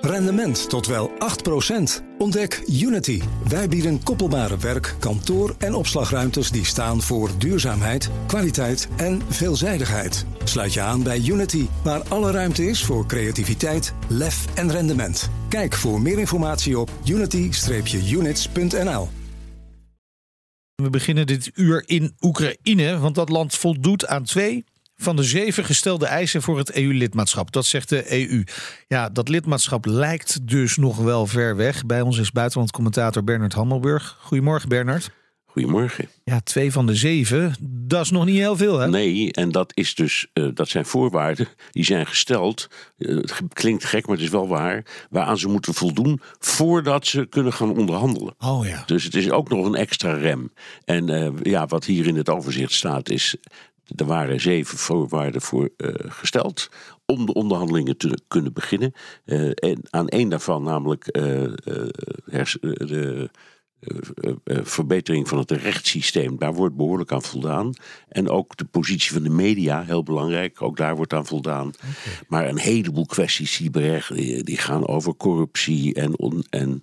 Rendement tot wel 8%. Ontdek Unity. Wij bieden koppelbare werk, kantoor en opslagruimtes die staan voor duurzaamheid, kwaliteit en veelzijdigheid. Sluit je aan bij Unity, waar alle ruimte is voor creativiteit, lef en rendement. Kijk voor meer informatie op unity-units.nl. We beginnen dit uur in Oekraïne, want dat land voldoet aan twee van de zeven gestelde eisen voor het EU-lidmaatschap. Dat zegt de EU. Ja, dat lidmaatschap lijkt dus nog wel ver weg. Bij ons is buitenlandcommentator Bernard Hammelburg. Goedemorgen, Bernard. Goedemorgen. Ja, twee van de zeven, dat is nog niet heel veel, hè? Nee, en dat is dus, uh, dat zijn voorwaarden die zijn gesteld. Uh, het klinkt gek, maar het is wel waar. Waaraan ze moeten voldoen voordat ze kunnen gaan onderhandelen. Oh ja. Dus het is ook nog een extra rem. En uh, ja, wat hier in het overzicht staat is er waren zeven voorwaarden voor uh, gesteld om de onderhandelingen te kunnen beginnen. Uh, en aan één daarvan, namelijk uh, de verbetering van het rechtssysteem, daar wordt behoorlijk aan voldaan. En ook de positie van de media, heel belangrijk, ook daar wordt aan voldaan. Okay. Maar een heleboel kwesties die, die gaan over corruptie en, on, en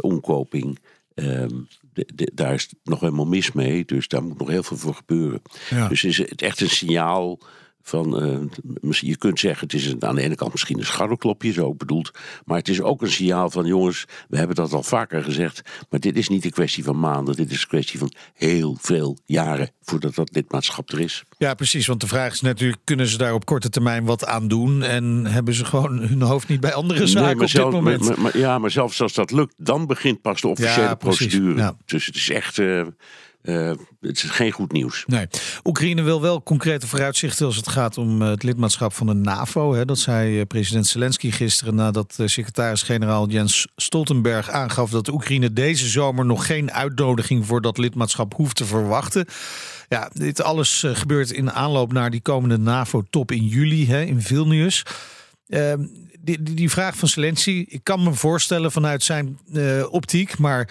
omkoping. Um, de, de, daar is nog helemaal mis mee. Dus daar moet nog heel veel voor gebeuren. Ja. Dus is het echt een signaal van, uh, je kunt zeggen, het is een, aan de ene kant misschien een scharrelklopje, zo bedoeld. Maar het is ook een signaal van, jongens, we hebben dat al vaker gezegd. Maar dit is niet een kwestie van maanden, dit is een kwestie van heel veel jaren voordat dat lidmaatschap er is. Ja, precies. Want de vraag is natuurlijk, kunnen ze daar op korte termijn wat aan doen? En hebben ze gewoon hun hoofd niet bij andere zaken nee, maar op zelf, dit moment? Maar, maar, ja, maar zelfs als dat lukt, dan begint pas de officiële ja, procedure. Ja. Dus het is echt... Uh, uh, het is geen goed nieuws. Nee. Oekraïne wil wel concrete vooruitzichten als het gaat om het lidmaatschap van de NAVO. Hè. Dat zei president Zelensky gisteren nadat secretaris-generaal Jens Stoltenberg aangaf dat Oekraïne deze zomer nog geen uitnodiging voor dat lidmaatschap hoeft te verwachten. Ja, dit alles gebeurt in aanloop naar die komende NAVO-top in juli hè, in Vilnius. Uh, die, die, vraag van Zelensky, ik kan me voorstellen vanuit zijn optiek, maar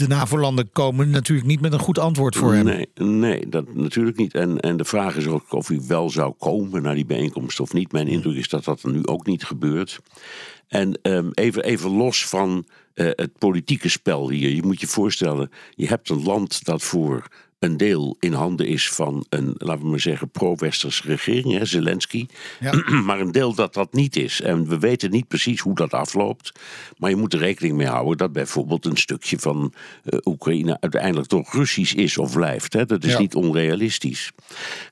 de NAVO-landen komen natuurlijk niet met een goed antwoord voor hem. Nee, nee dat natuurlijk niet. En, en de vraag is ook of hij wel zou komen naar die bijeenkomst of niet. Mijn indruk is dat dat nu ook niet gebeurt. En um, even, even los van uh, het politieke spel hier. Je moet je voorstellen, je hebt een land dat voor een deel in handen is van een, laten we maar zeggen, pro-westerse regering, hè, Zelensky. Ja. maar een deel dat dat niet is. En we weten niet precies hoe dat afloopt. Maar je moet er rekening mee houden dat bijvoorbeeld een stukje van uh, Oekraïne uiteindelijk toch Russisch is of blijft. Hè. Dat is ja. niet onrealistisch.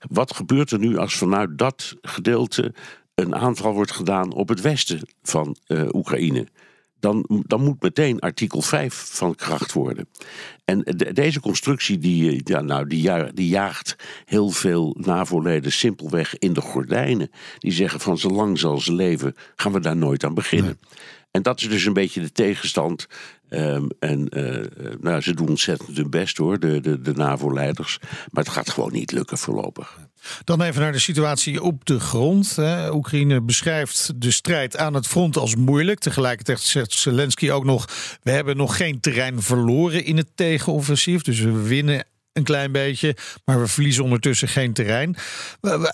Wat gebeurt er nu als vanuit dat gedeelte een aanval wordt gedaan op het westen van uh, Oekraïne? Dan, dan moet meteen artikel 5 van kracht worden. En de, deze constructie die, ja, nou, die, ja, die jaagt heel veel NAVO-leden simpelweg in de gordijnen. Die zeggen van zolang zal ze leven, gaan we daar nooit aan beginnen. Nee. En dat is dus een beetje de tegenstand. Um, en uh, nou, ze doen ontzettend hun best hoor, de, de, de NAVO-leiders. Maar het gaat gewoon niet lukken voorlopig. Dan even naar de situatie op de grond. Hè. Oekraïne beschrijft de strijd aan het front als moeilijk. Tegelijkertijd zegt Zelensky ook nog: we hebben nog geen terrein verloren in het tegenoffensief. Dus we winnen een klein beetje, maar we verliezen ondertussen geen terrein.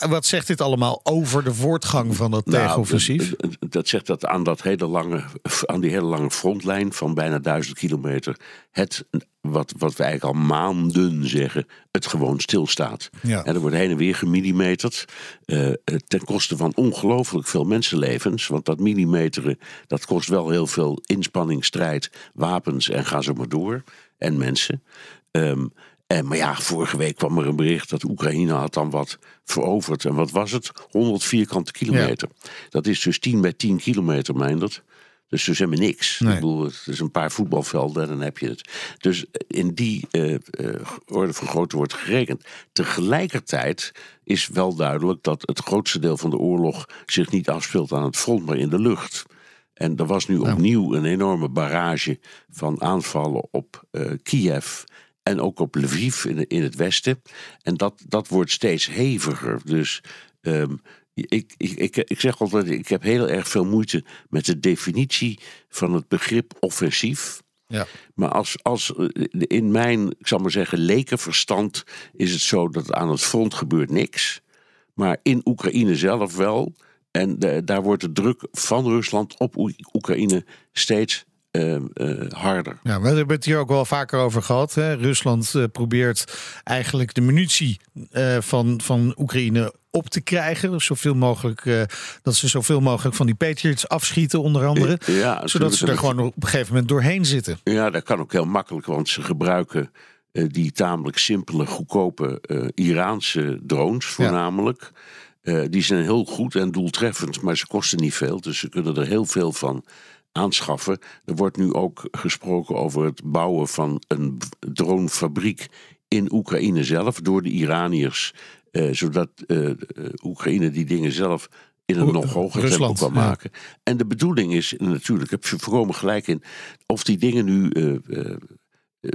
Wat zegt dit allemaal over de voortgang van dat nou, tegenoffensief? Dat zegt dat aan, dat hele lange, aan die hele lange frontlijn van bijna duizend kilometer, het wat, wat we eigenlijk al maanden zeggen, het gewoon stilstaat. Ja. En er wordt heen en weer gemillimeterd. Uh, ten koste van ongelooflijk veel mensenlevens. Want dat millimeteren, dat kost wel heel veel inspanning, strijd, wapens en ga zo maar door. En mensen. Um, en, maar ja, vorige week kwam er een bericht dat Oekraïne had dan wat veroverd. En wat was het? 100 vierkante kilometer. Ja. Dat is dus 10 bij 10 kilometer, Meindert. Dus dus helemaal niks. Nee. Ik bedoel, het is een paar voetbalvelden en dan heb je het. Dus in die uh, uh, orde van grootte wordt gerekend. Tegelijkertijd is wel duidelijk dat het grootste deel van de oorlog zich niet afspeelt aan het front, maar in de lucht. En er was nu nou. opnieuw een enorme barrage van aanvallen op uh, Kiev en ook op Lviv in, in het westen. En dat, dat wordt steeds heviger. Dus um, ik, ik, ik, ik zeg altijd, ik heb heel erg veel moeite met de definitie van het begrip offensief. Ja. Maar als, als in mijn, ik zal maar zeggen, lekenverstand is het zo dat aan het front gebeurt niks. Maar in Oekraïne zelf wel. en daar wordt de druk van Rusland op Oekraïne steeds uh, harder. Ja, we hebben het hier ook wel vaker over gehad. Hè? Rusland uh, probeert eigenlijk de munitie van, van Oekraïne op te krijgen. Zoveel mogelijk, dat ze zoveel mogelijk van die Patriots afschieten, onder andere. Ja, zodat ze er gewoon op een gegeven moment doorheen zitten. Ja, dat kan ook heel makkelijk, want ze gebruiken die tamelijk simpele, goedkope Iraanse drones voornamelijk. die zijn heel goed en doeltreffend, maar ze kosten niet veel. Dus ze kunnen er heel veel van aanschaffen. Er wordt nu ook gesproken over het bouwen van een dronefabriek in Oekraïne zelf door de Iraniërs. Eh, zodat uh, Oekraïne die dingen zelf in een nog hoger tempo kan maken. En de bedoeling is natuurlijk, heb je voorkomen gelijk in, of die dingen nu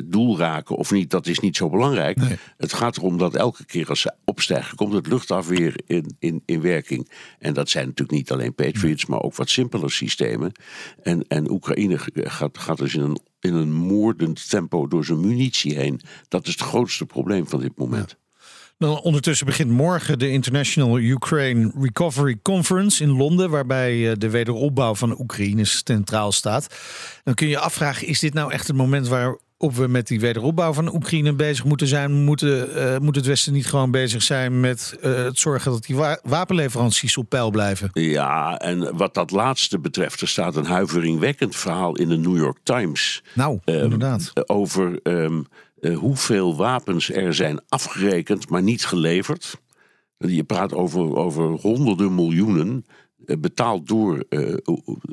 doel raken of niet, dat is niet zo belangrijk. Het gaat erom dat elke keer als ze opstijgen, komt het luchtafweer in, in, in werking. En dat zijn natuurlijk niet alleen Patriots, maar ook wat simpeler systemen. En, en Oekraïne gaat, gaat dus in een, in een moordend tempo door zijn munitie heen. Dat is het grootste probleem van dit moment. Dan ondertussen begint morgen de International Ukraine Recovery Conference in Londen, waarbij eh, de wederopbouw van Oekraïne centraal staat. Dan kun je je afvragen: is dit nou echt het moment waar of we met die wederopbouw van Oekraïne bezig moeten zijn. Moeten, uh, moet het Westen niet gewoon bezig zijn met uh, het zorgen dat die wapenleveranties op peil blijven? Ja, en wat dat laatste betreft, er staat een huiveringwekkend verhaal in de New York Times. Nou, um, inderdaad. Over um, uh, hoeveel wapens er zijn afgerekend, maar niet geleverd. Je praat over, over honderden miljoenen, betaald door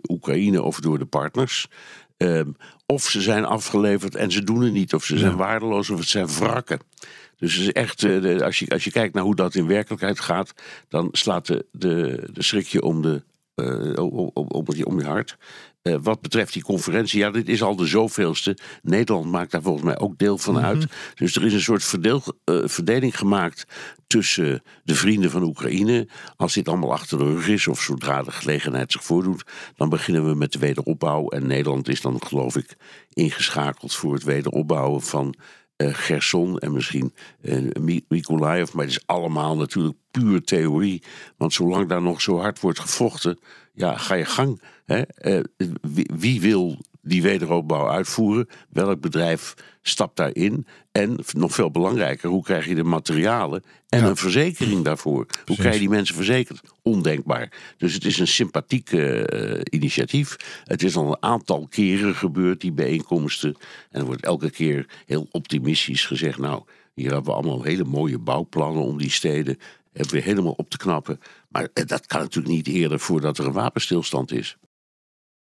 Oekraïne of door de partners. Um, of ze zijn afgeleverd en ze doen het niet. Of ze zijn waardeloos of het zijn wrakken. Dus het is echt, uh, als, je, als je kijkt naar hoe dat in werkelijkheid gaat, dan slaat de, de, de schrikje om, de, uh, om, om, om je hart. Uh, wat betreft die conferentie, ja, dit is al de zoveelste. Nederland maakt daar volgens mij ook deel van mhm. uit. Dus er is een soort verdeel, uh, verdeling gemaakt tussen de vrienden van Oekraïne. Als dit allemaal achter de rug is, of zodra de gelegenheid zich voordoet, dan beginnen we met de wederopbouw. En Nederland is dan, geloof ik, ingeschakeld voor het wederopbouwen van Gerson en misschien uh, Mykolaiv. Maar het is allemaal natuurlijk puur theorie. Want zolang daar nog zo hard wordt gevochten, ja, ga je gang. Hè? Wie, wie, wil die wederopbouw uitvoeren? Welk bedrijf stapt daarin? En nog veel belangrijker, hoe krijg je de materialen en een verzekering daarvoor? Hoe krijg je die mensen verzekerd? Ondenkbaar. Dus het is een sympathiek uh, initiatief. Het is al een aantal keren gebeurd, die bijeenkomsten. En er wordt elke keer heel optimistisch gezegd: Nou, hier hebben we allemaal hele mooie bouwplannen om die steden hebben we helemaal op te knappen. Maar eh, dat kan natuurlijk niet eerder voordat er een wapenstilstand is.